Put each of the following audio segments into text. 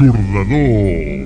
L'Aixordador.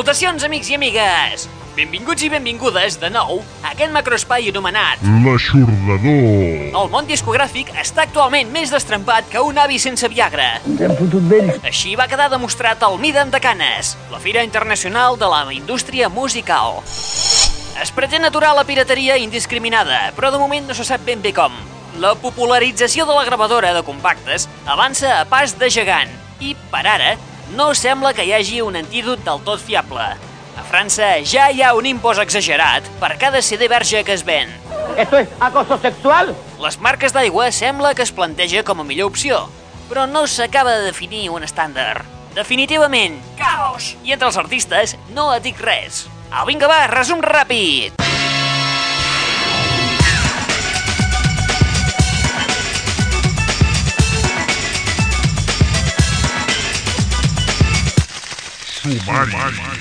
Salutacions, amics i amigues! Benvinguts i benvingudes de nou a aquest macroespai anomenat L'Aixordador. El món discogràfic està actualment més destrempat que un avi sense Viagra. Hem fotut vells. Així va quedar demostrat al Midan de Canes, la Fira Internacional de la Indústria Musical. Es pretén aturar la pirateria indiscriminada, però de moment no se sap ben bé com. La popularització de la gravadora de compactes avança a pas de gegant i, per ara, no sembla que hi hagi un antídot del tot fiable. A França ja hi ha un impost exagerat per cada CD verge que es ven. ¿Esto es acoso sexual? Les marques d'aigua sembla que es planteja com a millor opció, però no s'acaba de definir un estàndard. Definitivament, caos! I entre els artistes no et dic res. Au, vinga, va, resum ràpid! Two Marty. Two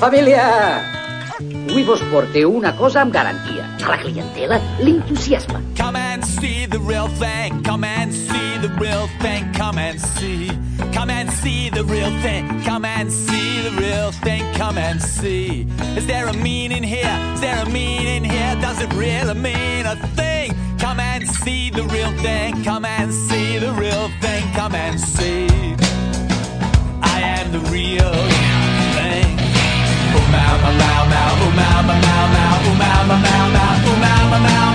família! Avui vos porte una cosa amb garantia. A la clientela l'entusiasme. Come and see the real thing. Come and see the real thing. Come and see. Come and see the real thing. Come and see the real thing. Come and see. Is there a meaning here? Is there a meaning here? Does it really mean a thing? Come and see the real thing. Come and see the real thing. Come and see. I am the real. Mau mau, ooh mau, mau mau, ooh mau mau, mau mau, ooh mau mau.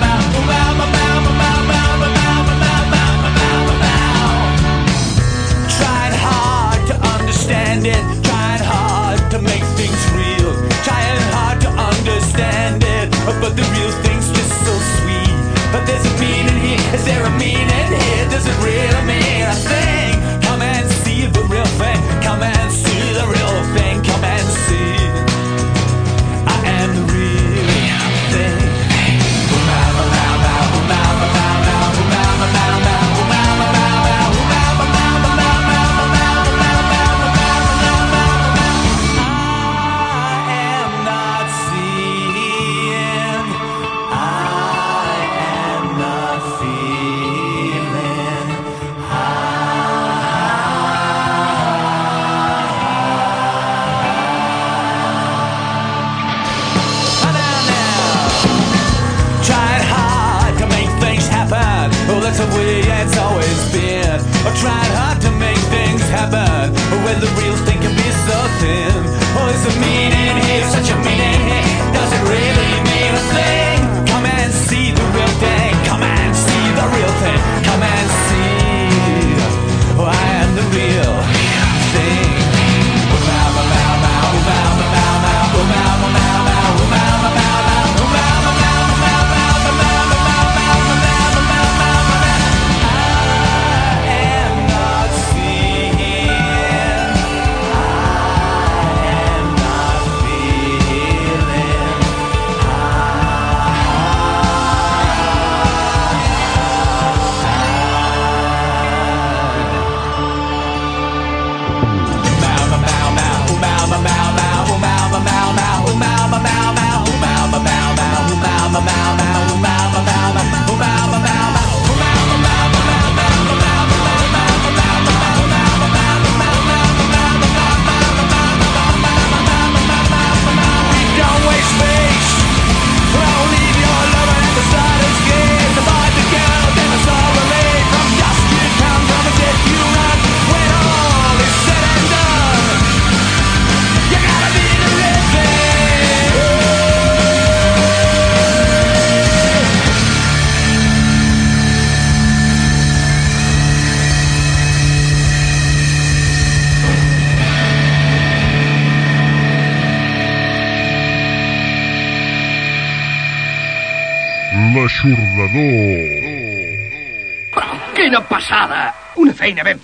to me.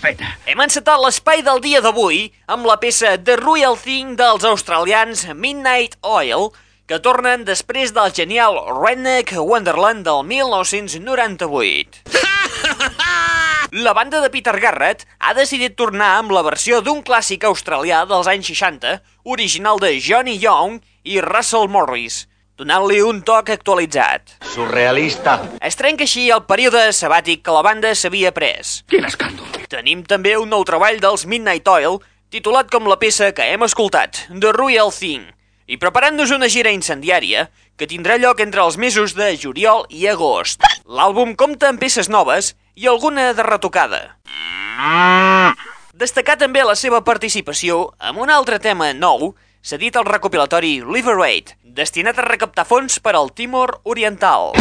Feta. Hem encetat l'espai del dia d'avui amb la peça The Royal Thing dels australians Midnight Oil, que tornen després del genial Redneck Wonderland del 1998. La banda de Peter Garrett ha decidit tornar amb la versió d'un clàssic australià dels anys 60, original de Johnny Young i Russell Morris, donant-li un toc actualitzat. Surrealista. Es trenca així el període sabàtic que la banda s'havia pres. Quin escàndol. Tenim també un nou treball dels Midnight Oil, titulat com la peça que hem escoltat, The Royal Thing, i preparant-nos una gira incendiària que tindrà lloc entre els mesos de juliol i agost. L'àlbum compta amb peces noves i alguna de retocada. Destacar també la seva participació amb un altre tema nou cedit al recopilatori Liberate, destinat a recaptar fons per al Timor Oriental.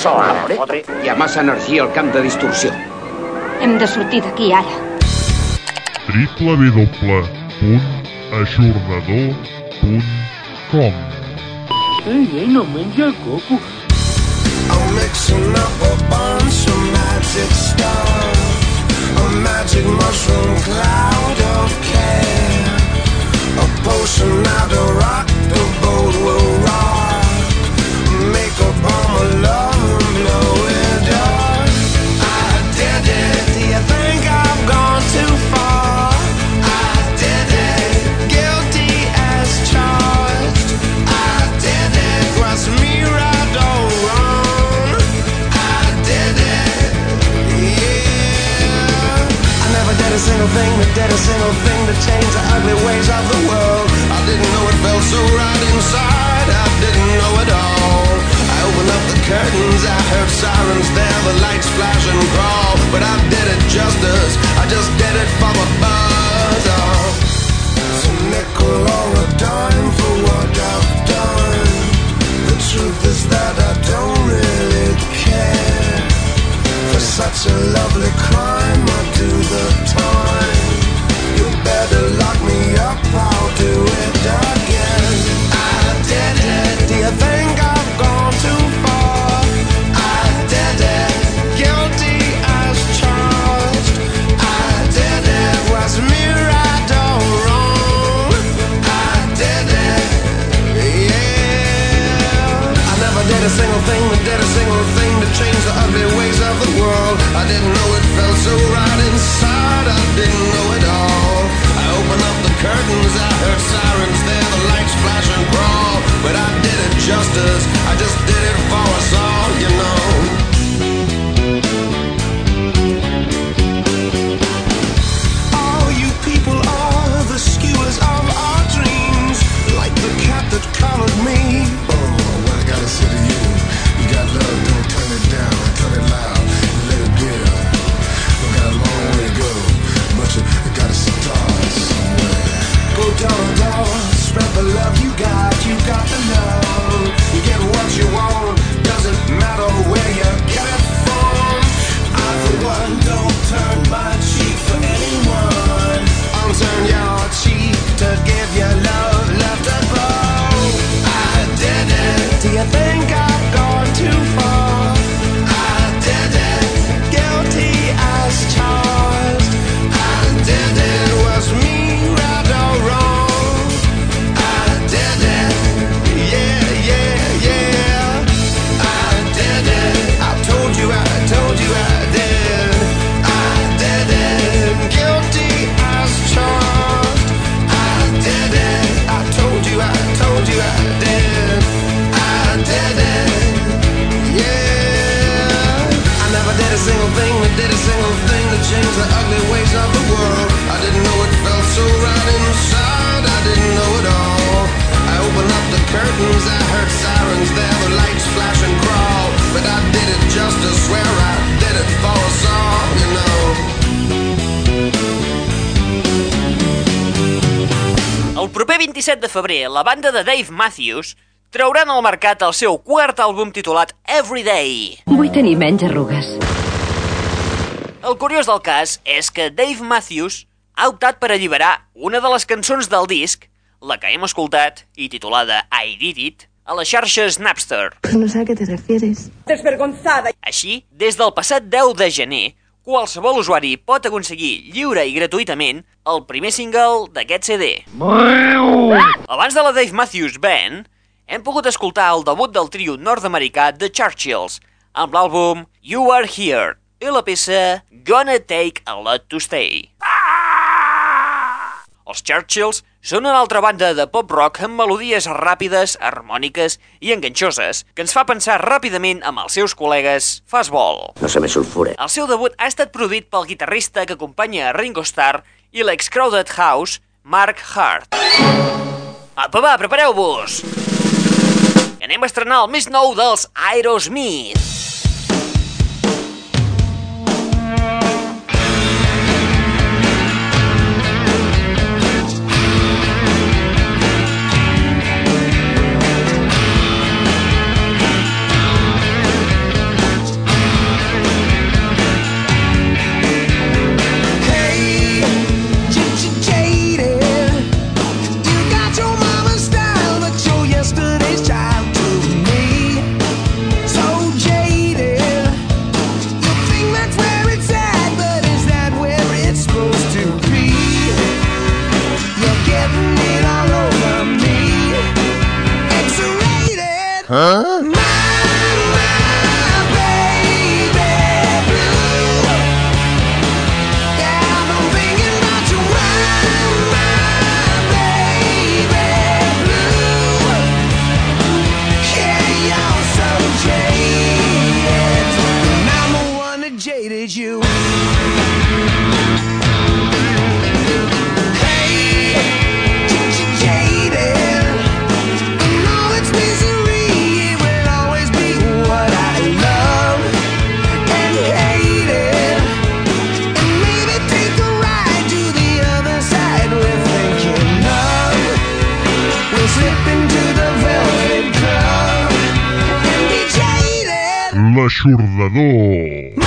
Collons li passa a Sol, ara? Fotre. Hi ha massa energia al camp de distorsió. Hem de sortir d'aquí ara. www.aixordador.com I'm mixing up a bunch of magic stuff. A magic mushroom cloud of care. A potion now to rock the boat will rock. Make a bomb of thing that did a single thing to change the ugly ways of the world. I didn't know it felt so right inside. I didn't know it all. I opened up the curtains, I heard sirens there, the lights flash and crawl. But I did it justice. I just did it for the buzz. Oh. It's a nickel or a dime for what I've done. The truth is that I don't really. For such a lovely crime, I do the time. You better lock me up, I'll do it again. Didn't know it felt so right inside. I didn't know it all. I opened up the curtains, I heard sirens there, the lights flash and crawl. But I did it justice. I just did it for us all, you know. Got, you got the love. Febrer, la banda de Dave Matthews trauran al mercat el seu quart àlbum titulat Everyday. Vull tenir menys arrugues. El curiós del cas és que Dave Matthews ha optat per alliberar una de les cançons del disc, la que hem escoltat i titulada I Did It, a les xarxes Napster. No sé a qué te refieres. Així, des del passat 10 de gener, qualsevol usuari pot aconseguir lliure i gratuïtament el primer single d'aquest CD. Abans de la Dave Matthews Band, hem pogut escoltar el debut del trio nord-americà The Churchills amb l'àlbum You Are Here i la peça Gonna Take a Lot to Stay. Els Churchills són una altra banda de pop-rock amb melodies ràpides, harmòniques i enganxoses que ens fa pensar ràpidament amb els seus col·legues Fastball. No se me sulfure. El seu debut ha estat produït pel guitarrista que acompanya a Ringo Starr i l'ex-Crowded House, Mark Hart. Apa, va, prepareu-vos! Anem a estrenar el més nou dels Aerosmith. Huh? Churlador.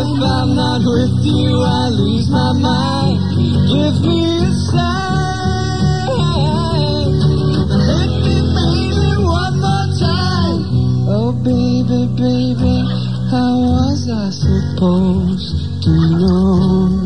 If I'm not with you, I lose my mind. Give me a sign. Hit me, baby, one more time. Oh, baby, baby, how was I supposed to know?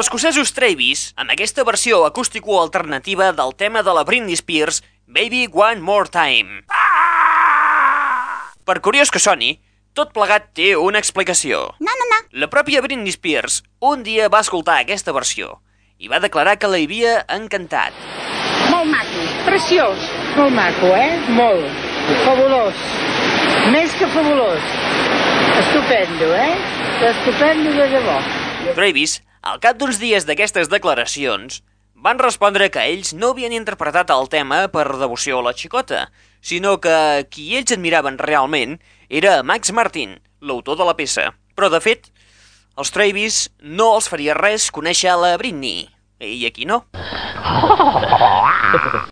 Escocesos Travis, amb aquesta versió acústico-alternativa del tema de la Britney Spears, Baby One More Time. Per curiós que soni, tot plegat té una explicació. No, no, no. La pròpia Britney Spears un dia va escoltar aquesta versió i va declarar que la havia encantat. Molt maco, preciós. Molt maco, eh? Molt. Fabulós. Més que fabulós. Estupendo, eh? Estupendo de debò. Travis, al cap d'uns dies d'aquestes declaracions, van respondre que ells no havien interpretat el tema per devoció a la xicota, sinó que qui ells admiraven realment era Max Martin, l'autor de la peça. Però, de fet, als Travis no els faria res conèixer la Britney. I aquí no.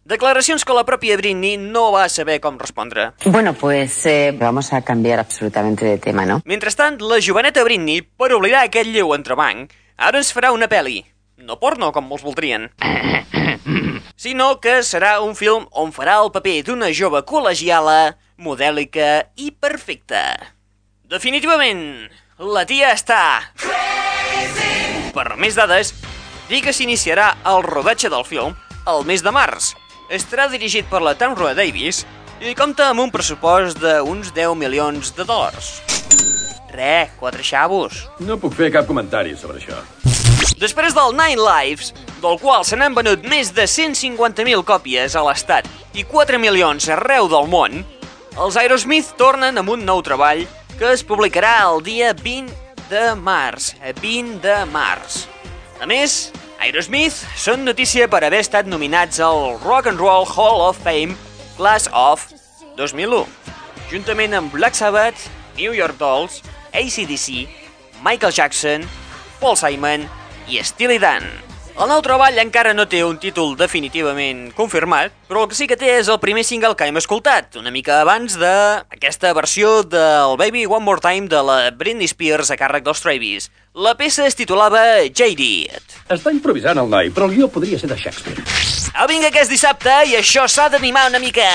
Declaracions que la pròpia Britney no va saber com respondre. Bueno, pues eh, vamos a cambiar absolutamente de tema, ¿no? Mentrestant, la joveneta Britney, per oblidar aquest lleu entrebanc, ara es farà una pel·li. No porno, com molts voldrien. sinó que serà un film on farà el paper d'una jove col·legiala, modèlica i perfecta. Definitivament, la tia està... Per més dades, dir que s'iniciarà el rodatge del film el mes de març. Estarà dirigit per la Tamra Davis i compta amb un pressupost d'uns 10 milions de dòlars. Re, quatre xavos. No puc fer cap comentari sobre això. Després del Nine Lives, del qual se n'han venut més de 150.000 còpies a l'estat i 4 milions arreu del món, els Aerosmith tornen amb un nou treball que es publicarà el dia 20 de març. 20 de març. A més, Aerosmith són notícia per haver estat nominats al Rock and Roll Hall of Fame Class of 2001, juntament amb Black Sabbath, New York Dolls, ACDC, Michael Jackson, Paul Simon i Steely Dan. El nou treball encara no té un títol definitivament confirmat, però el que sí que té és el primer single que hem escoltat, una mica abans de aquesta versió del Baby One More Time de la Britney Spears a càrrec dels Travis. La peça es titulava Jaded. Està improvisant el noi, però el guió podria ser de Shakespeare. Au, vinga, que és dissabte i això s'ha d'animar una mica.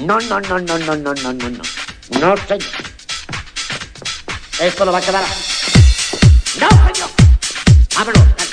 No, no, no, no, no, no, no, no, no. No, señor. Esto no va a quedar. No, señor. Vámonos.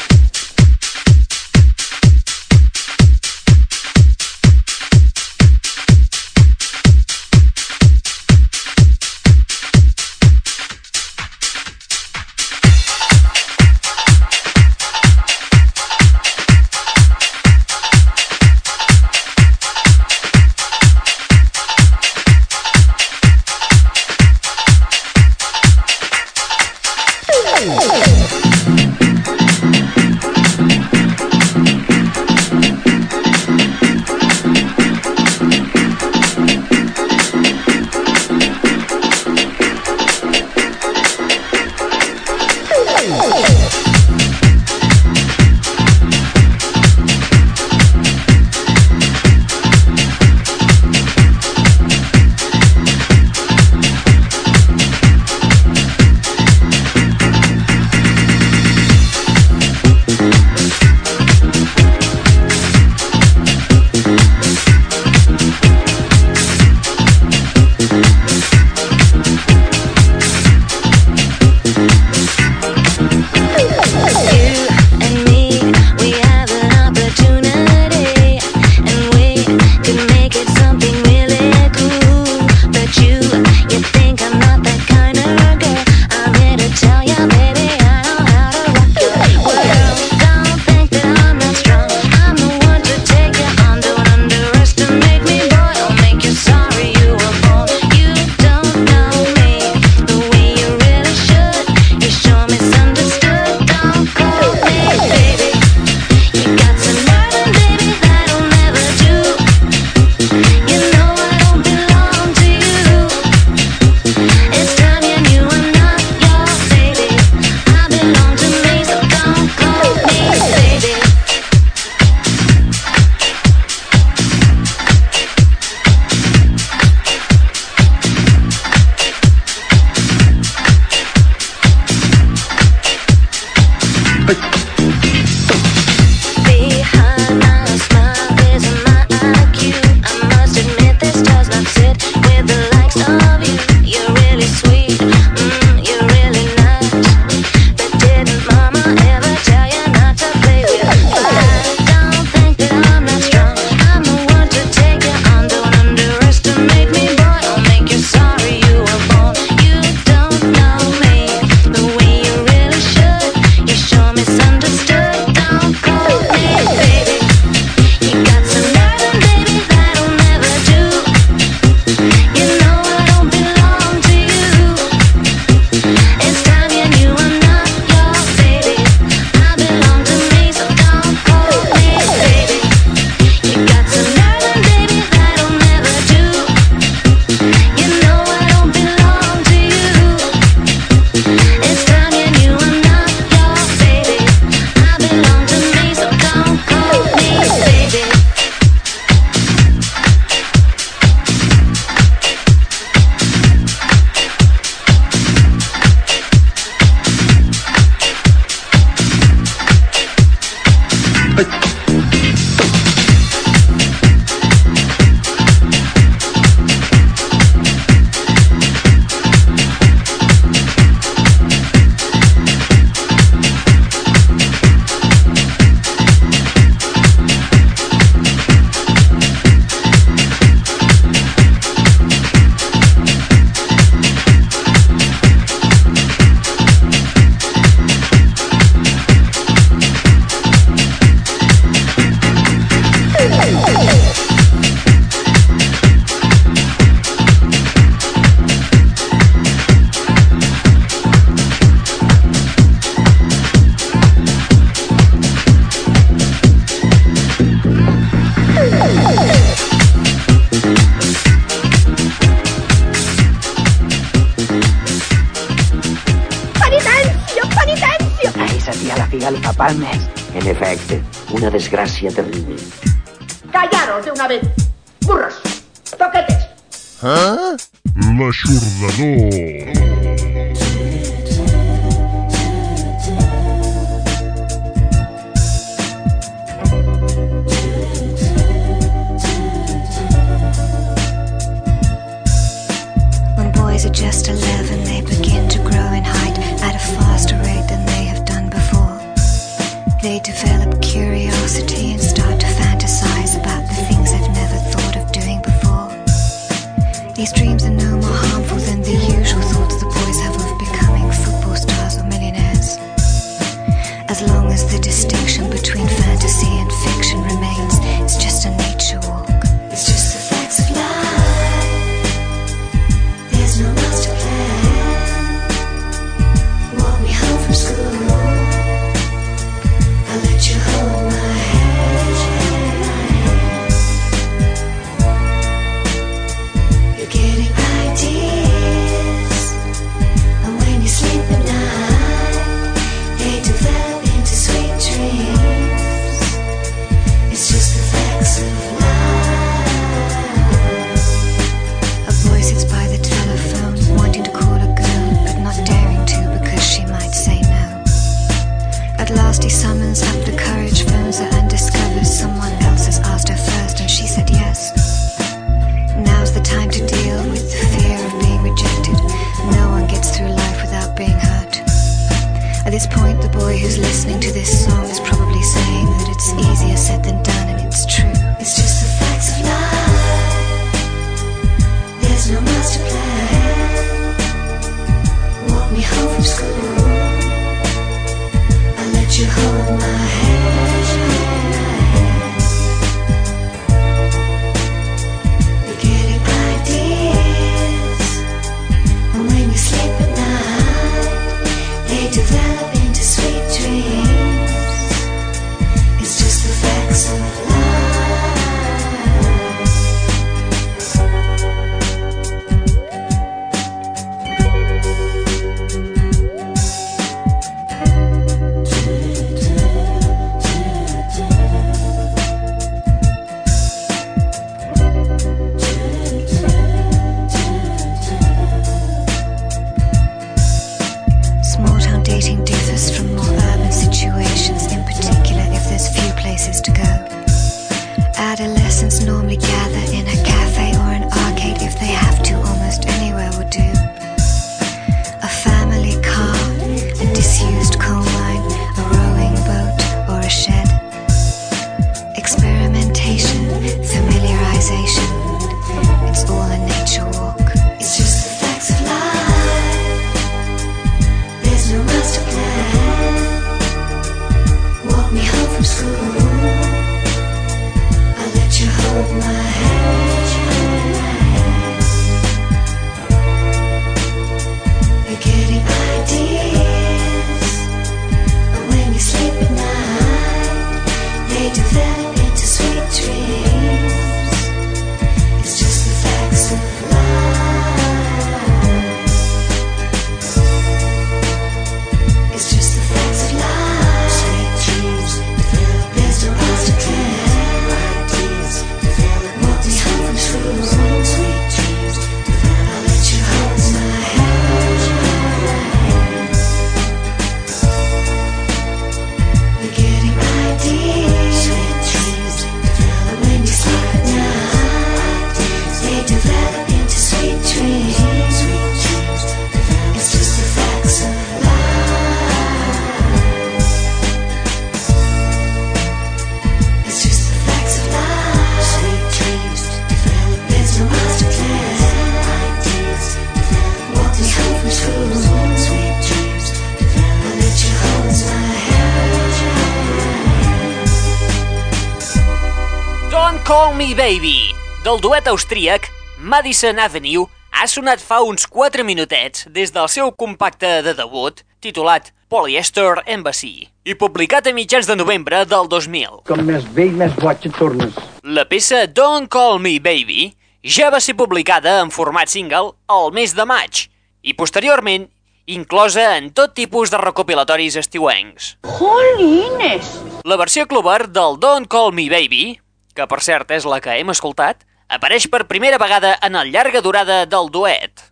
Call Me Baby, del duet austríac Madison Avenue, ha sonat fa uns 4 minutets des del seu compacte de debut, titulat Polyester Embassy, i publicat a mitjans de novembre del 2000. Com més vell, més boig et tornes. La peça Don't Call Me Baby ja va ser publicada en format single el mes de maig i posteriorment inclosa en tot tipus de recopilatoris estiuencs. Jolines! La versió Clover del Don't Call Me Baby que per cert és la que hem escoltat, apareix per primera vegada en el llarga durada del duet.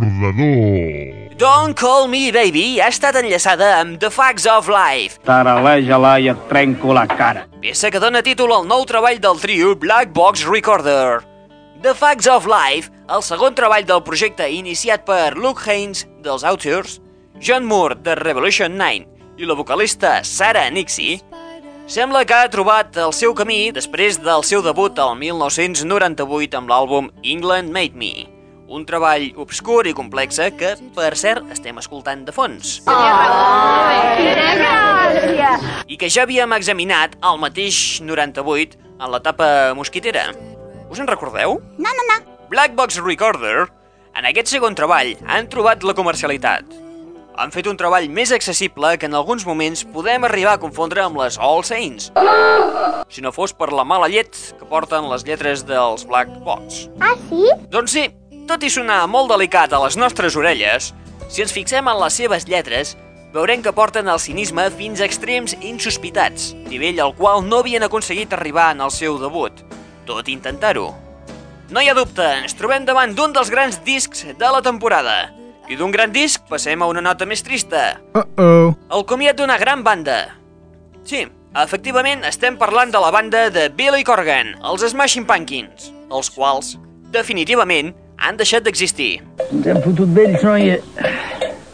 L'aixordador. Don't Call Me Baby ha estat enllaçada amb The Facts of Life, Taraleja-la i et trenco la cara. peça que dona títol al nou treball del trio Black Box Recorder. The Facts of Life, el segon treball del projecte iniciat per Luke Haynes, dels Outers, John Moore, de Revolution 9, i la vocalista Sarah Nixie, sembla que ha trobat el seu camí després del seu debut al 1998 amb l'àlbum England Made Me, un treball obscur i complexe que, per cert, estem escoltant de fons. Gràcia! i que ja havíem examinat al mateix 98 en l'etapa mosquitera. Us en recordeu? No, no, no. Black Box Recorder, en aquest segon treball, han trobat la comercialitat. Han fet un treball més accessible que en alguns moments podem arribar a confondre amb les All Saints. Si no fos per la mala llet que porten les lletres dels Black Box. Ah, sí? Doncs sí, tot i sonar molt delicat a les nostres orelles, si ens fixem en les seves lletres, veurem que porten el cinisme fins a extrems insospitats, nivell al qual no havien aconseguit arribar en el seu debut, tot intentar-ho. No hi ha dubte, ens trobem davant d'un dels grans discs de la temporada. I d'un gran disc passem a una nota més trista. Uh-oh. El comiat d'una gran banda. Sí, efectivament estem parlant de la banda de Billy Corgan, els Smashing Pumpkins, els quals, definitivament, han deixat d'existir. Ens hem fotut d'ells, noia.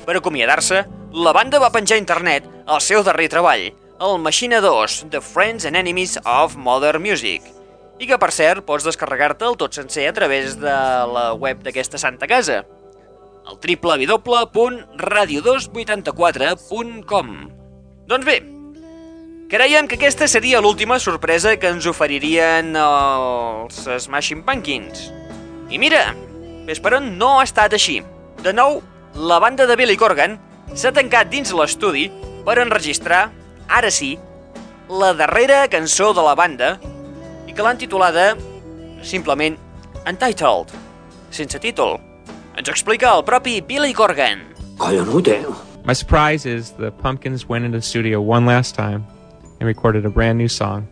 Per acomiadar-se, la banda va penjar a internet el seu darrer treball, el Machine 2, The Friends and Enemies of Modern Music, i que, per cert, pots descarregar-te el tot sencer a través de la web d'aquesta santa casa, el www.radio284.com. Doncs bé, creiem que aquesta seria l'última sorpresa que ens oferirien els Smashing Pumpkins. I mira, ves per on no ha estat així. De nou, la banda de Billy Corgan s'ha tancat dins l'estudi per enregistrar, ara sí, la darrera cançó de la banda que l'han titulada simplement Untitled, sense títol. Ens explica el propi Billy Corgan. Collonut, eh? My surprise is the Pumpkins went into the studio one last time and recorded a brand new song.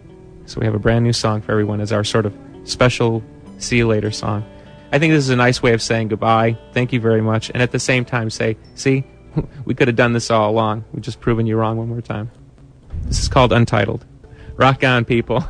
So we have a brand new song for everyone as our sort of special see you later song. I think this is a nice way of saying goodbye. Thank you very much. And at the same time say, see, we could have done this all along. We've just proven you wrong one more time. This is called Untitled. Rock on, people.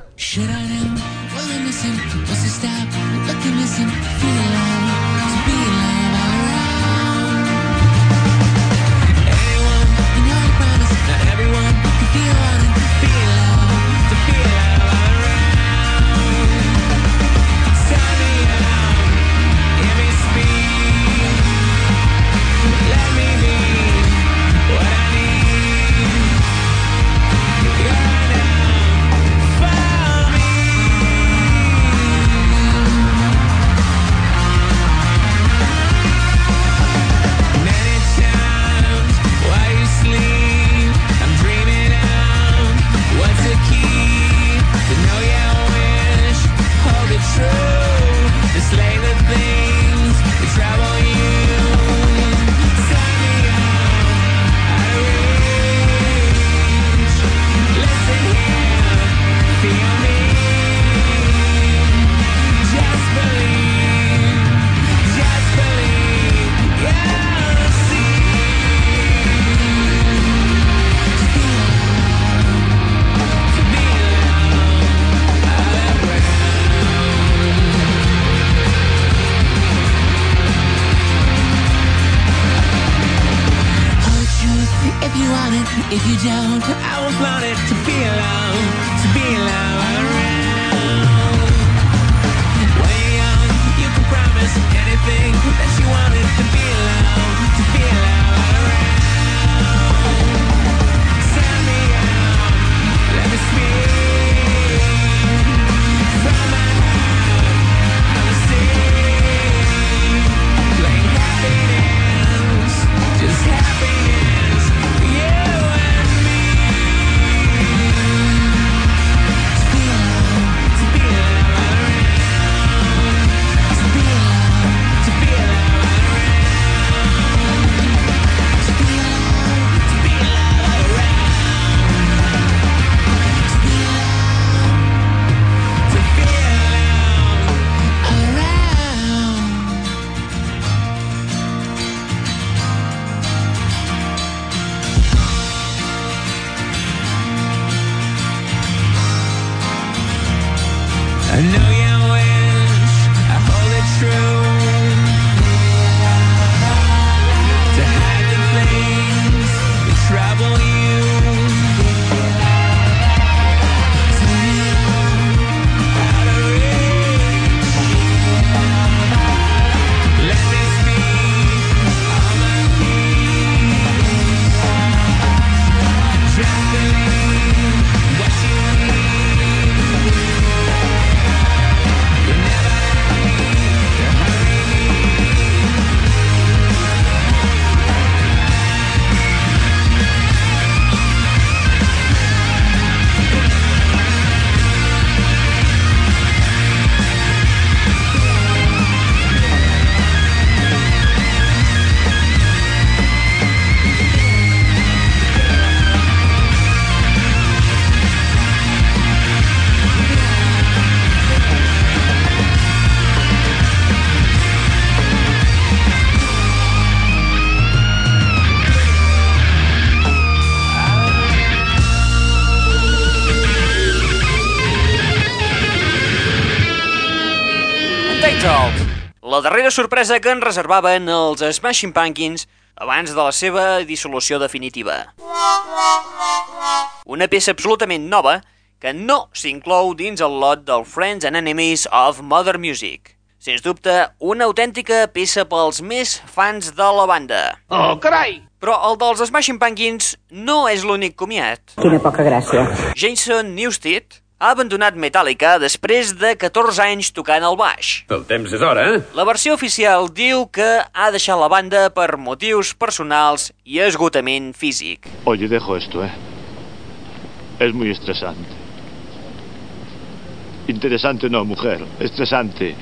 La darrera sorpresa que ens reservaven els Smashing Pumpkins abans de la seva dissolució definitiva. Una peça absolutament nova que no s'inclou dins el lot del Friends and Enemies of Modern Music. Sens dubte, una autèntica peça pels més fans de la banda. Oh, carai! Però el dels Smashing Pumpkins no és l'únic comiat. Quina poca gràcia. Jason Newsted ha abandonat Metallica després de 14 anys tocant el baix. El temps és hora, eh? La versió oficial diu que ha deixat la banda per motius personals i esgotament físic. Oye, dejo esto, ¿eh? Es muy estresante. Interesante no, mujer. Estresante.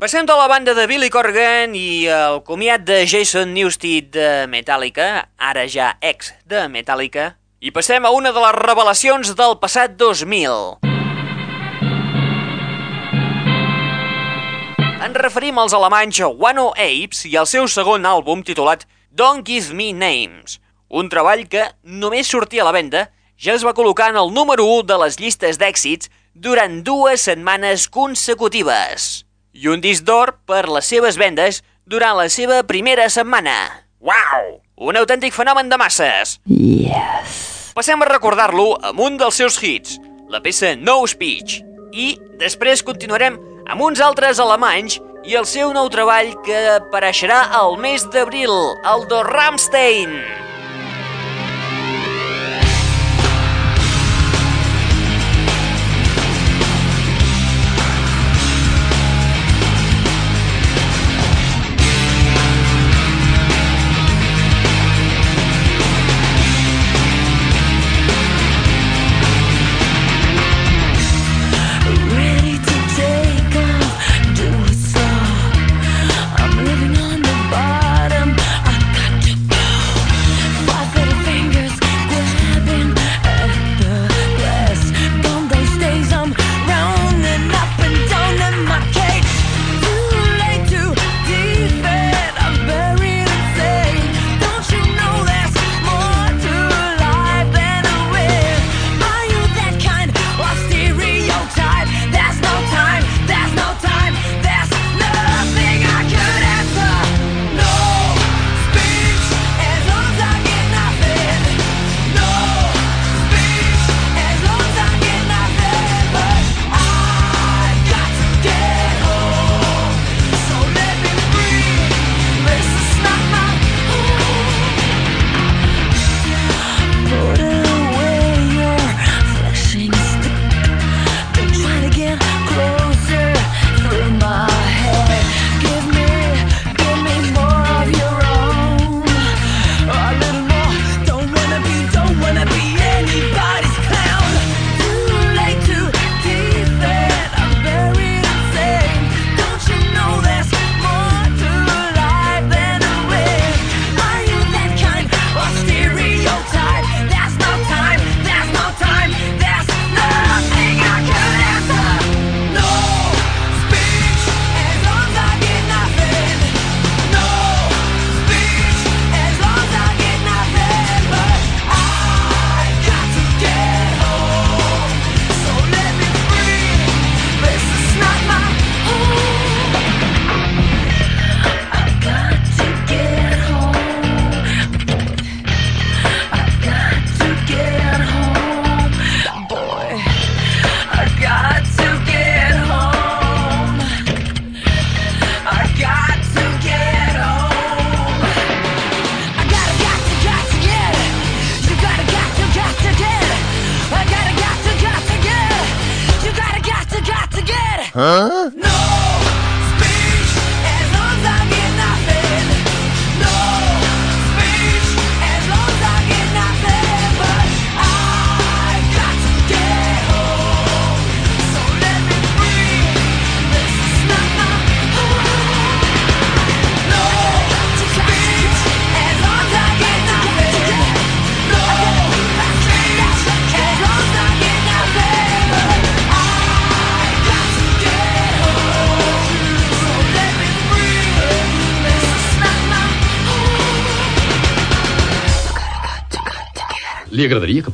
Passem de la banda de Billy Corgan i el comiat de Jason Newsted de Metallica, ara ja ex de Metallica, i passem a una de les revelacions del passat 2000. Ens referim als alemanys Wano Apes i al seu segon àlbum titulat Don't Give Me Names, un treball que només sortia a la venda ja es va col·locar en el número 1 de les llistes d'èxits durant dues setmanes consecutives i un disc d'or per les seves vendes durant la seva primera setmana. Uau! Un autèntic fenomen de masses. Yes. Passem a recordar-lo amb un dels seus hits, la peça No Speech. I després continuarem amb uns altres alemanys i el seu nou treball que apareixerà al mes d'abril, el de Rammstein. Ready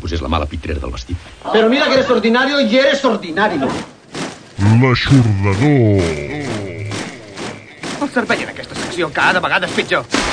posés la mala pitrera del vestit. Però mira que eres ordinari i eres ordinari. L'aixordador. El servei en aquesta secció cada vegada és pitjor.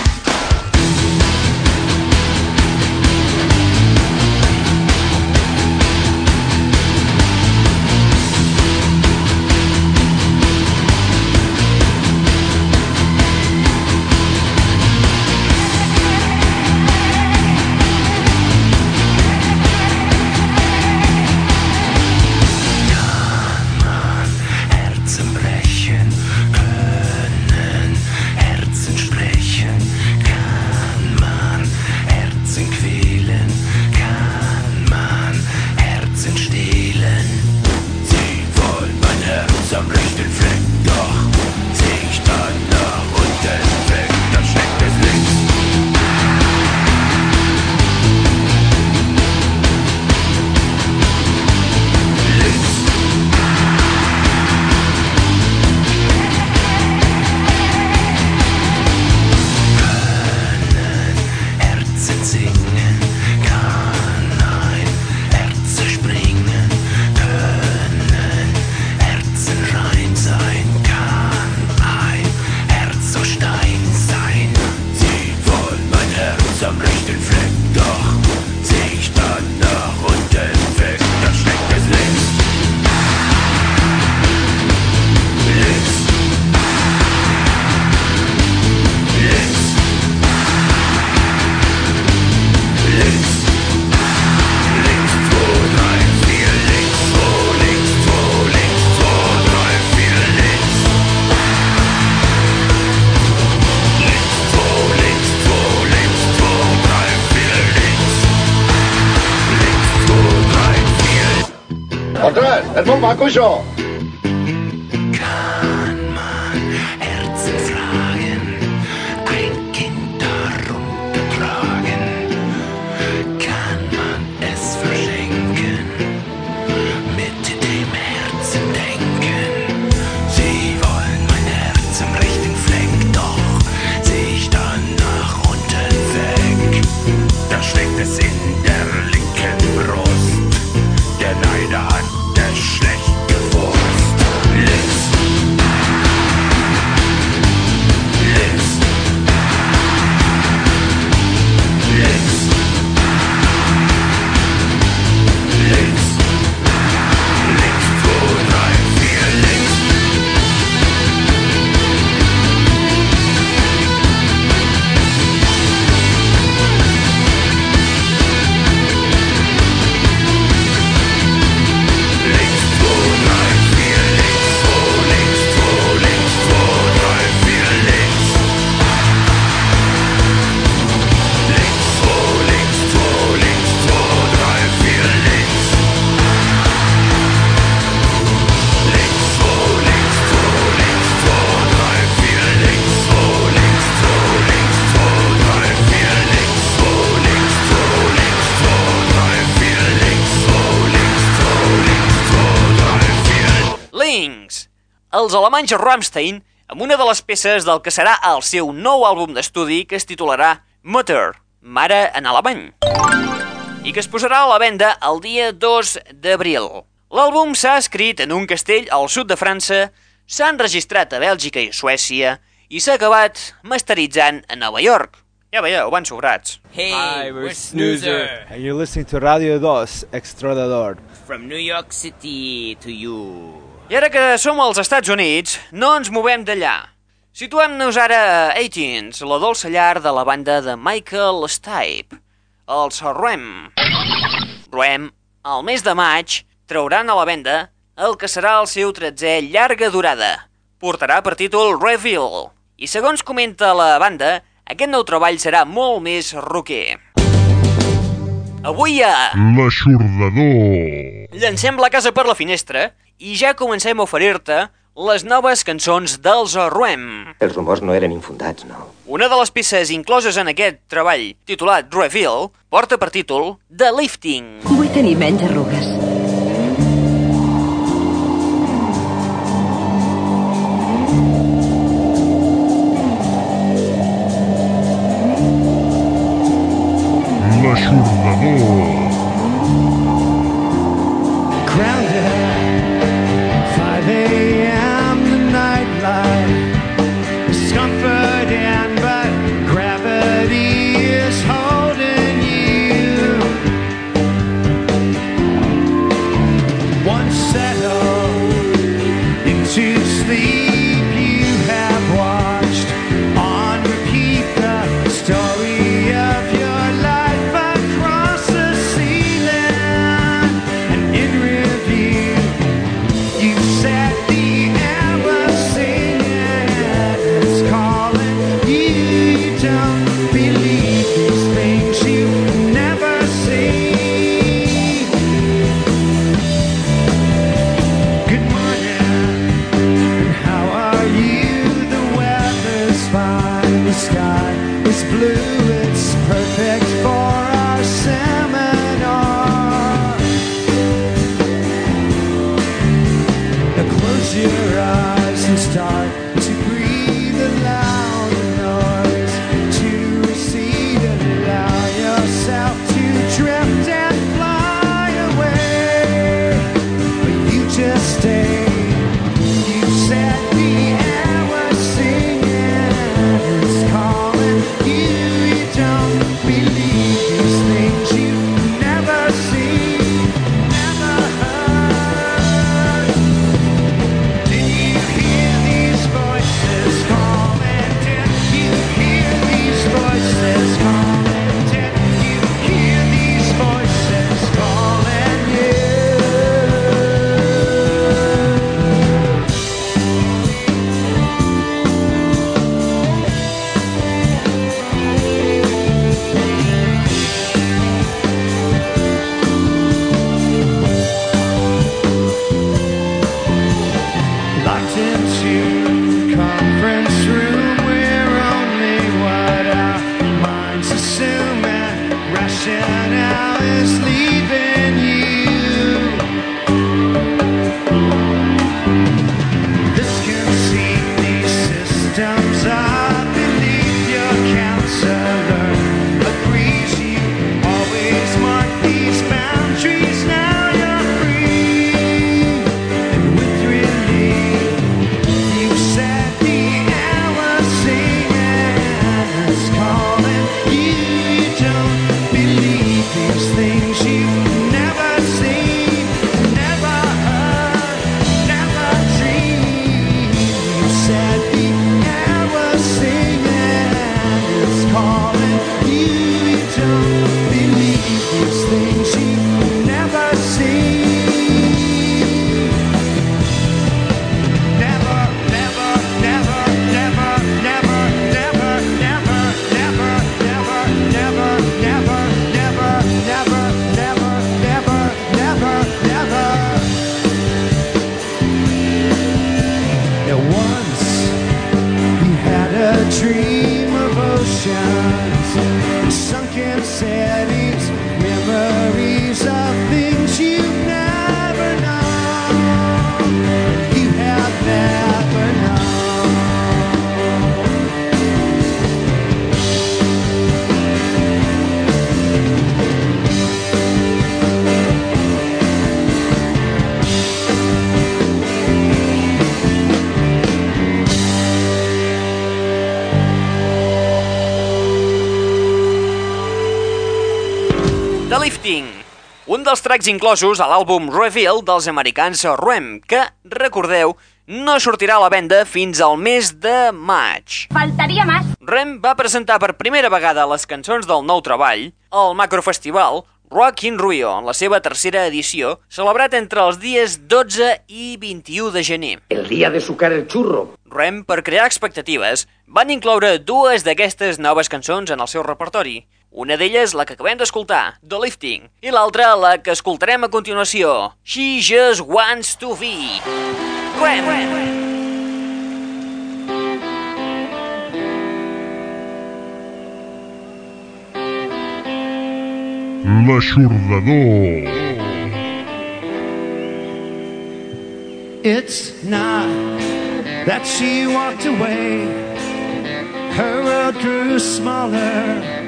箱賞 els alemanys Rammstein amb una de les peces del que serà el seu nou àlbum d'estudi que es titularà Mutter, mare en alemany, i que es posarà a la venda el dia 2 d'abril. L'àlbum s'ha escrit en un castell al sud de França, s'ha enregistrat a Bèlgica i Suècia i s'ha acabat masteritzant a Nova York. Ja veieu, van sobrats. Hey, Hi, we're Snoozer. And you're listening to Radio 2, Extradador. From New York City to you. I ara que som als Estats Units, no ens movem d'allà. Situem-nos ara a 18 la dolça llar de la banda de Michael Stipe, els Ruem. Ruem, al mes de maig, trauran a la venda el que serà el seu tretzè llarga durada. Portarà per títol Reveal. I segons comenta la banda, aquest nou treball serà molt més roquer. Avui a... L'Aixordador! Llancem la casa per la finestra i ja comencem a oferir-te les noves cançons dels Ruem. Els rumors no eren infundats, no? Una de les peces incloses en aquest treball, titulat Reveal, porta per títol The Lifting. Vull tenir menys arrugues. L'aixordador. tracks inclosos a l'àlbum Reveal dels americans Ruem, que, recordeu, no sortirà a la venda fins al mes de maig. Faltaria més. Rem va presentar per primera vegada les cançons del nou treball al macrofestival Rock in Rio, en la seva tercera edició, celebrat entre els dies 12 i 21 de gener. El dia de sucar el xurro. Rem, per crear expectatives, van incloure dues d'aquestes noves cançons en el seu repertori, una d'elles, la que acabem d'escoltar, The Lifting, i l'altra, la que escoltarem a continuació, She Just Wants to Be. Gwen! Gwen. Gwen. L'aixordador. It's not that she walked away. Her world grew smaller.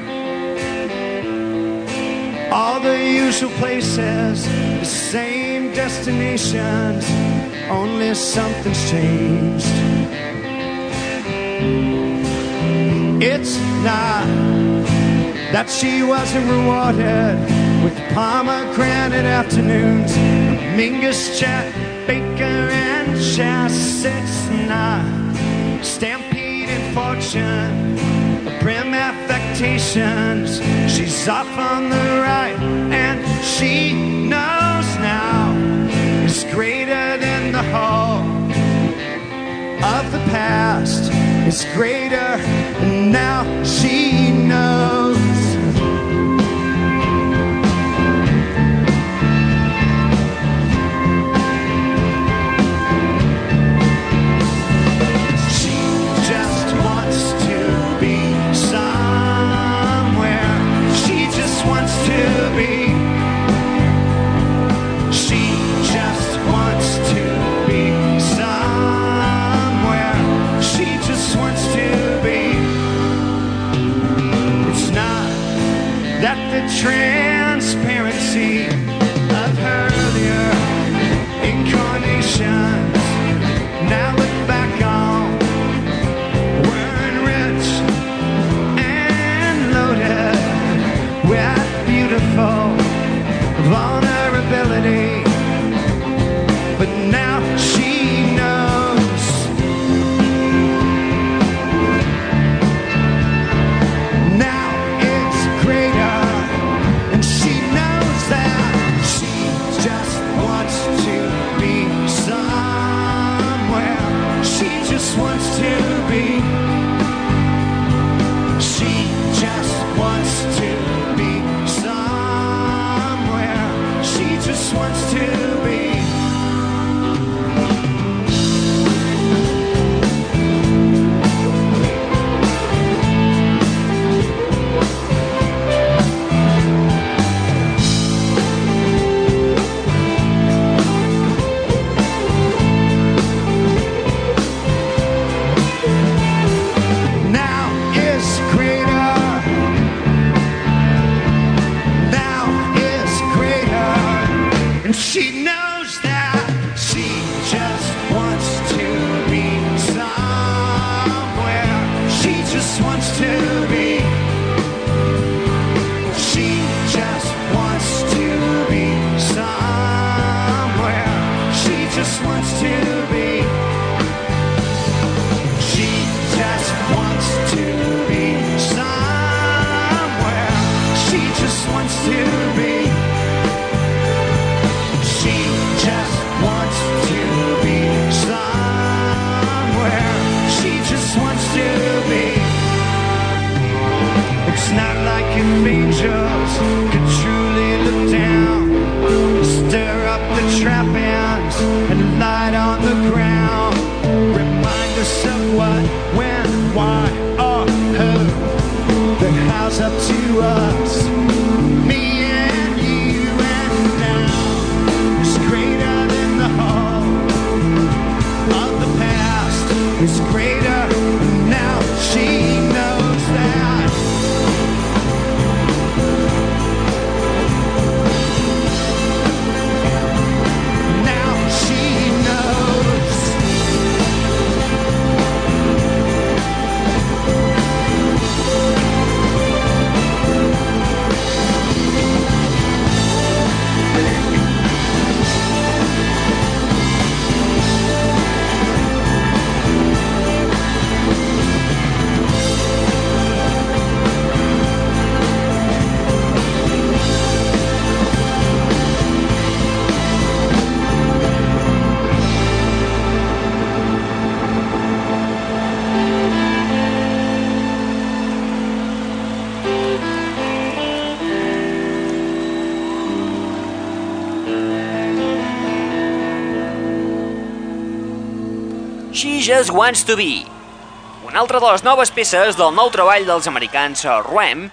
All the usual places, the same destinations, only something's changed. It's not that she wasn't rewarded with pomegranate afternoons, Mingus chat, Baker and Chess. It's not stampeding fortune, a prim affect expectations. She's off on the right, and she knows now it's greater than the whole of the past. It's greater, and now she knows. Just Wants to Be, una altra de les noves peces del nou treball dels americans Ram,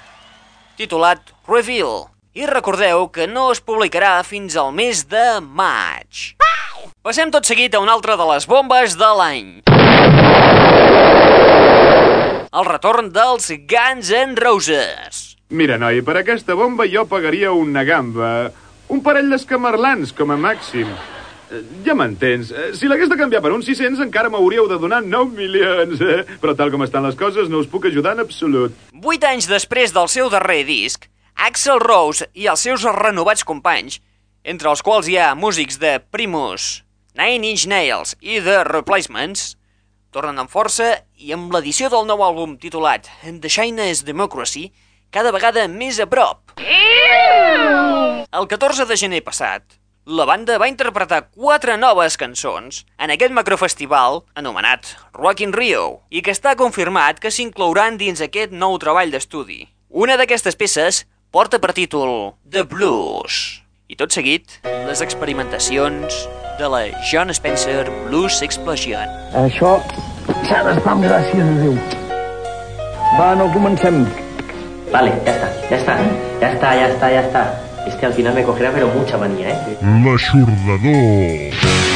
titulat Reveal. I recordeu que no es publicarà fins al mes de maig. Passem tot seguit a una altra de les bombes de l'any. El retorn dels Guns N' Roses. Mira, noi, per aquesta bomba jo pagaria una gamba. Un parell d'escamarlans, com a màxim. Ja m'entens. Eh, Si l'hagués de canviar per uns 600 encara m'hauríeu de donar 9 milions. Eh? Però tal com estan les coses no us puc ajudar en absolut. Vuit anys després del seu darrer disc, Axel Rose i els seus renovats companys, entre els quals hi ha músics de Primus, Nine Inch Nails i The Replacements, tornen amb força i amb l'edició del nou àlbum titulat The Shyness Democracy cada vegada més a prop. El 14 de gener passat, la banda va interpretar quatre noves cançons en aquest macrofestival anomenat Rock in Rio i que està confirmat que s'inclouran dins aquest nou treball d'estudi. Una d'aquestes peces porta per títol The Blues. I tot seguit, les experimentacions de la John Spencer Blues Explosion. Això s'ha d'estar amb gràcies a Déu. Va, no comencem. Vale, ya está, ya está, ya está, ya está, ya está. Este al final me cogerá pero mucha manía, ¿eh? L'aixordador.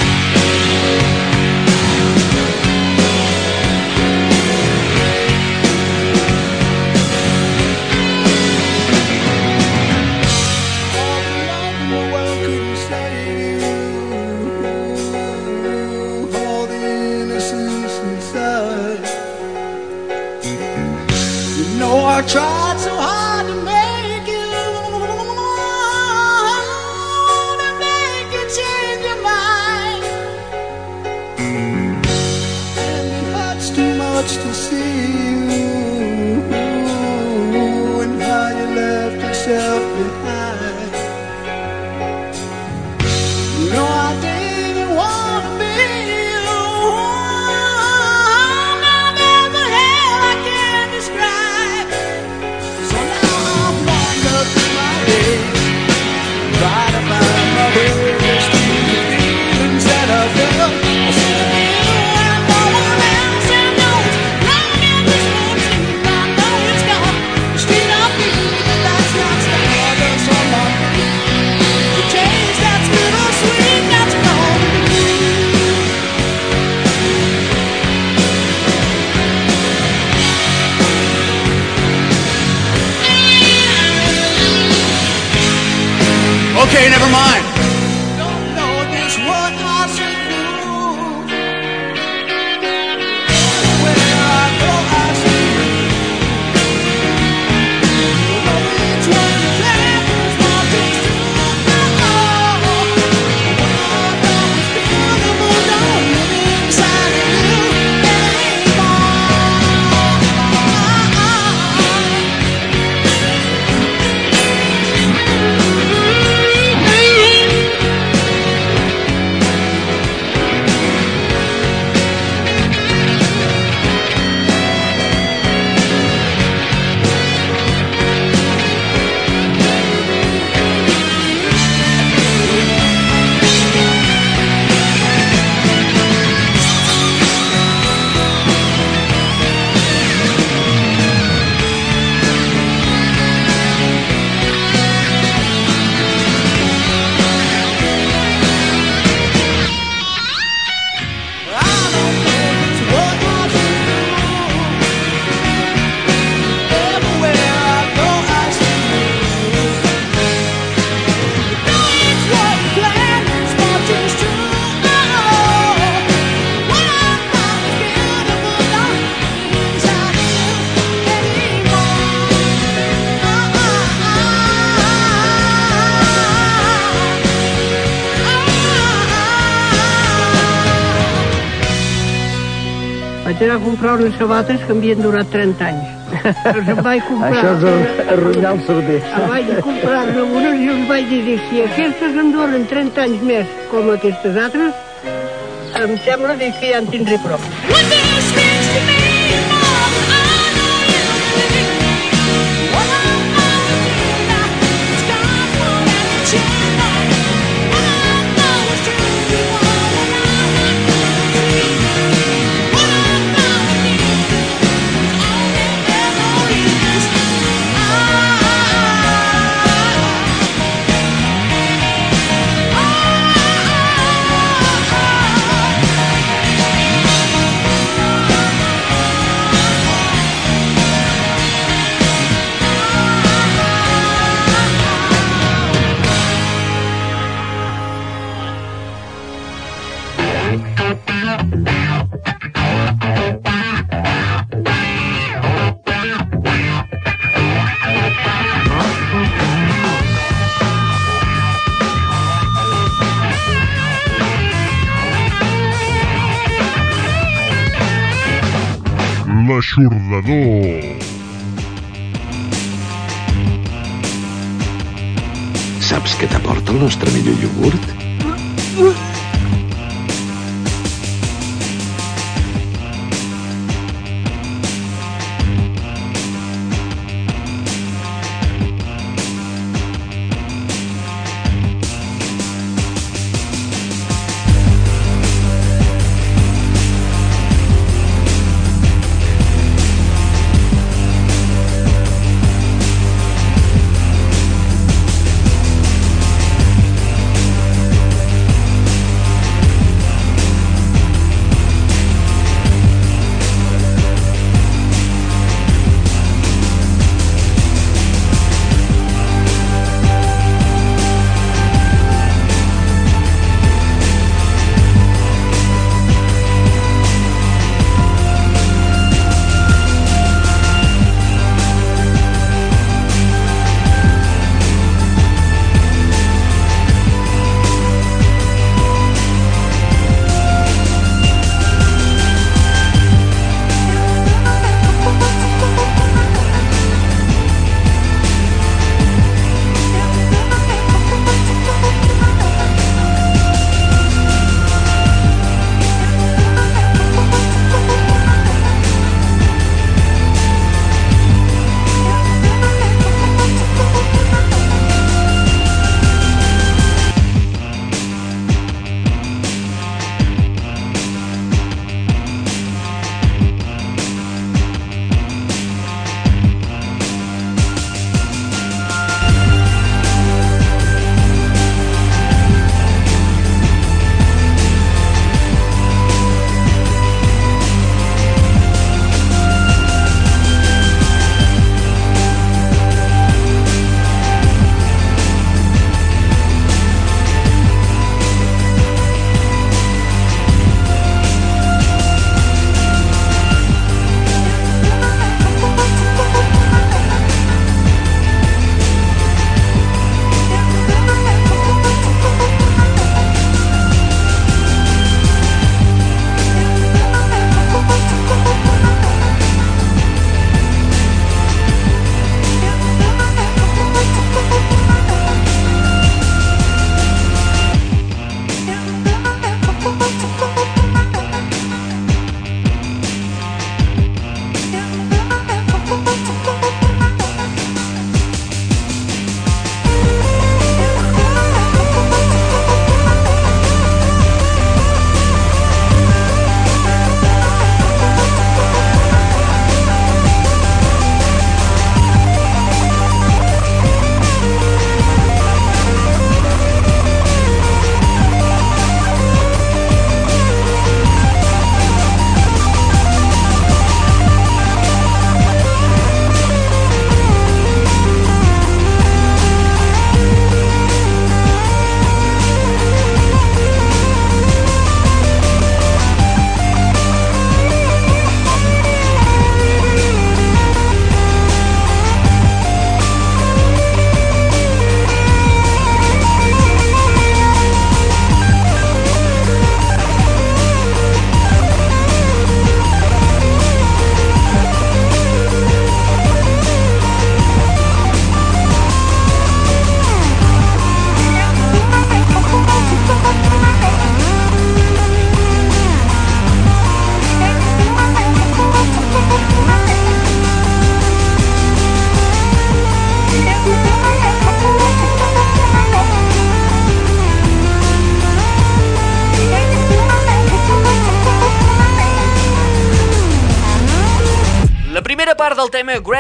A comprar unes sabates que m'havien durat 30 anys. Els em vaig comprar... Això és ar- arruïnar el cervell. Em vaig comprar-ne unes i els vaig dir si aquestes em duren 30 anys més com aquestes altres, em sembla dir que ja en tindré prou. What L'aixordador. Saps què t'aporta el nostre millor iogurt?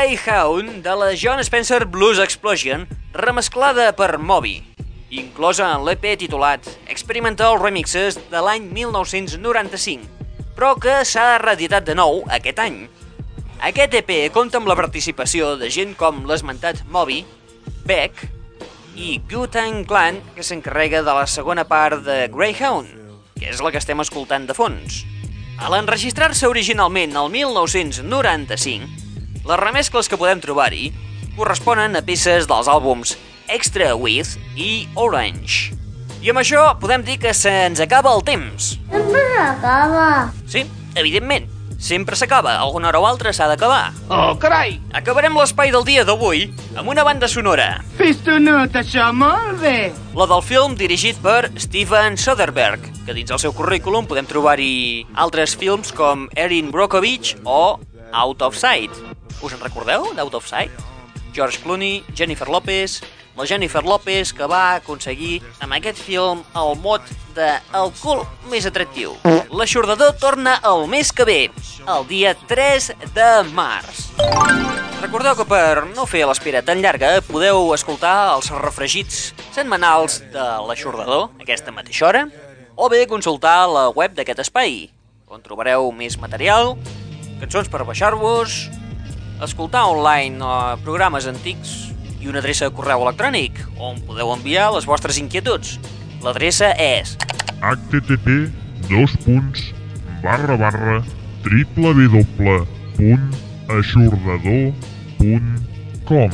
Greyhound de la John Spencer Blues Explosion, remesclada per Moby, inclosa en l'EP titulat Experimental Remixes de l'any 1995, però que s'ha reeditat de nou aquest any. Aquest EP compta amb la participació de gent com l'esmentat Moby, Beck i Wu-Tang Clan, que s'encarrega de la segona part de Greyhound, que és la que estem escoltant de fons. A l'enregistrar-se originalment el 1995, les remescles que podem trobar-hi corresponen a peces dels àlbums Extra With i Orange. I amb això podem dir que se'ns acaba el temps. Sempre acaba. Sí, evidentment. sempre s'acaba, alguna hora o altra s'ha d'acabar. Oh, carai! Acabarem l'espai del dia d'avui amb una banda sonora, Pistonut, això, molt bé. la del film dirigit per Steven Soderbergh, que dins el seu currículum podem trobar-hi altres films com Erin Brockovich o Out of Sight. Us en recordeu, d'Out of Sight? George Clooney, Jennifer Lopez, la Jennifer Lopez que va aconseguir amb aquest film el mot de el cul més atractiu. L'aixordador torna el mes que ve, el dia 3 de març. Recordeu que per no fer l'espera tan llarga podeu escoltar els refregits setmanals de l'aixordador aquesta mateixa hora o bé consultar la web d'aquest espai, on trobareu més material, cançons per baixar-vos, escoltar online eh, programes antics i una adreça de correu electrònic on podeu enviar les vostres inquietuds. L'adreça és http dos punts barra barra www.aixordador.com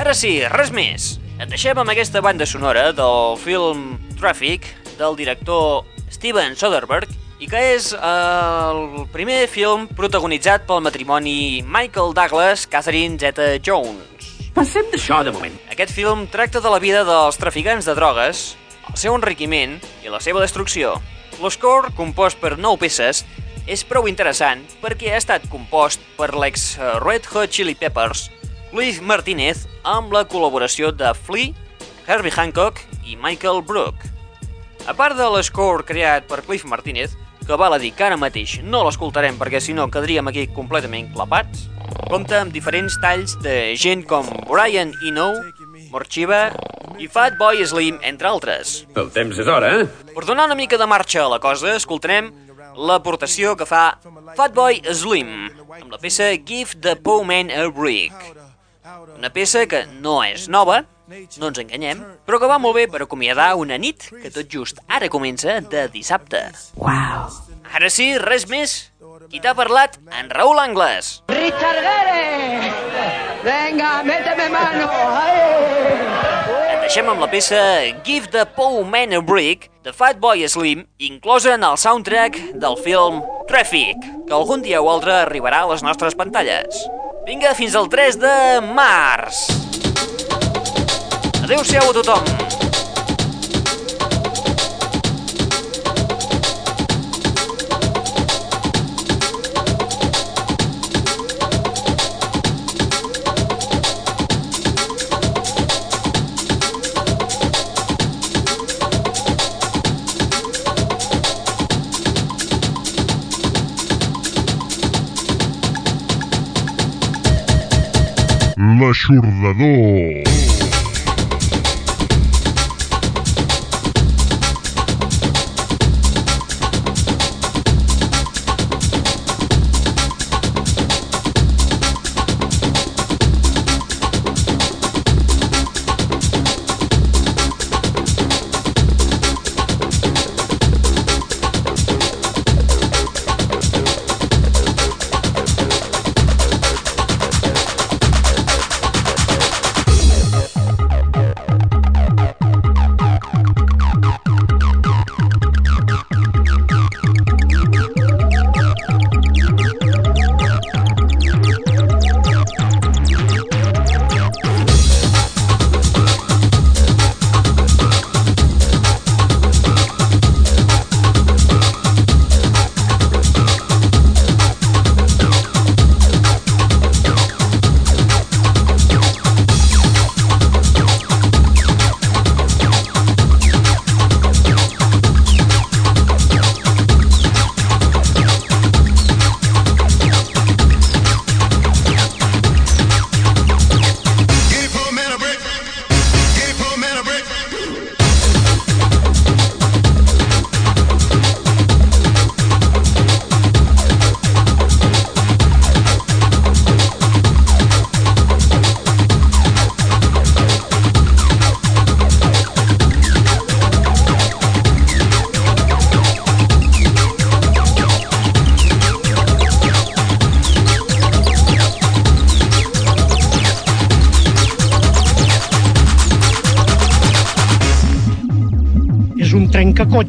Ara sí, res més. Et deixem amb aquesta banda sonora del film Traffic del director Steven Soderbergh i que és eh, el primer film protagonitzat pel matrimoni Michael Douglas Catherine Zeta-Jones. Passem d'això, de moment. Aquest film tracta de la vida dels traficants de drogues, el seu enriquiment i la seva destrucció. L'score, compost per 9 peces, és prou interessant perquè ha estat compost per l'ex eh, Red Hot Chili Peppers, Cliff Martínez, amb la col·laboració de Flea, Herbie Hancock i Michael Brook. A part de l'score creat per Cliff Martínez, que val a dir que ara mateix no l'escoltarem perquè si no quedaríem aquí completament clapats, compta amb diferents talls de gent com Brian Eno, Morchiva i Fatboy Slim, entre altres. El temps és hora, eh? Per donar una mica de marxa a la cosa, escoltarem l'aportació que fa Fatboy Slim amb la peça Give the Poor Man a Break. Una peça que no és nova, no ens enganyem, però que va molt bé per acomiadar una nit que tot just ara comença de dissabte. Wow. Ara sí, res més. Qui t'ha parlat? En Raül Angles. Richard Gere. Venga, méteme mano. Ay. Et deixem amb la peça Give the Poor Man a Break de Fatboy Slim, inclosa en el soundtrack del film Traffic, que algun dia o altre arribarà a les nostres pantalles. Vinga, fins al 3 de març. Adéu-siau a tothom. L'aixordador.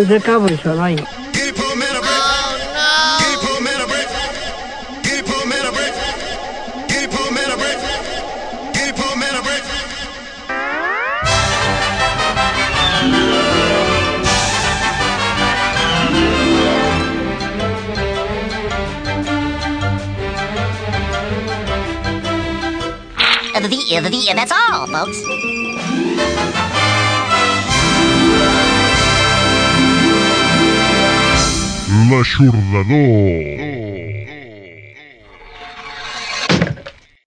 Ja se'ns acaba això, noi. Uh, the, uh, the, that's all, folks. L'aixordador.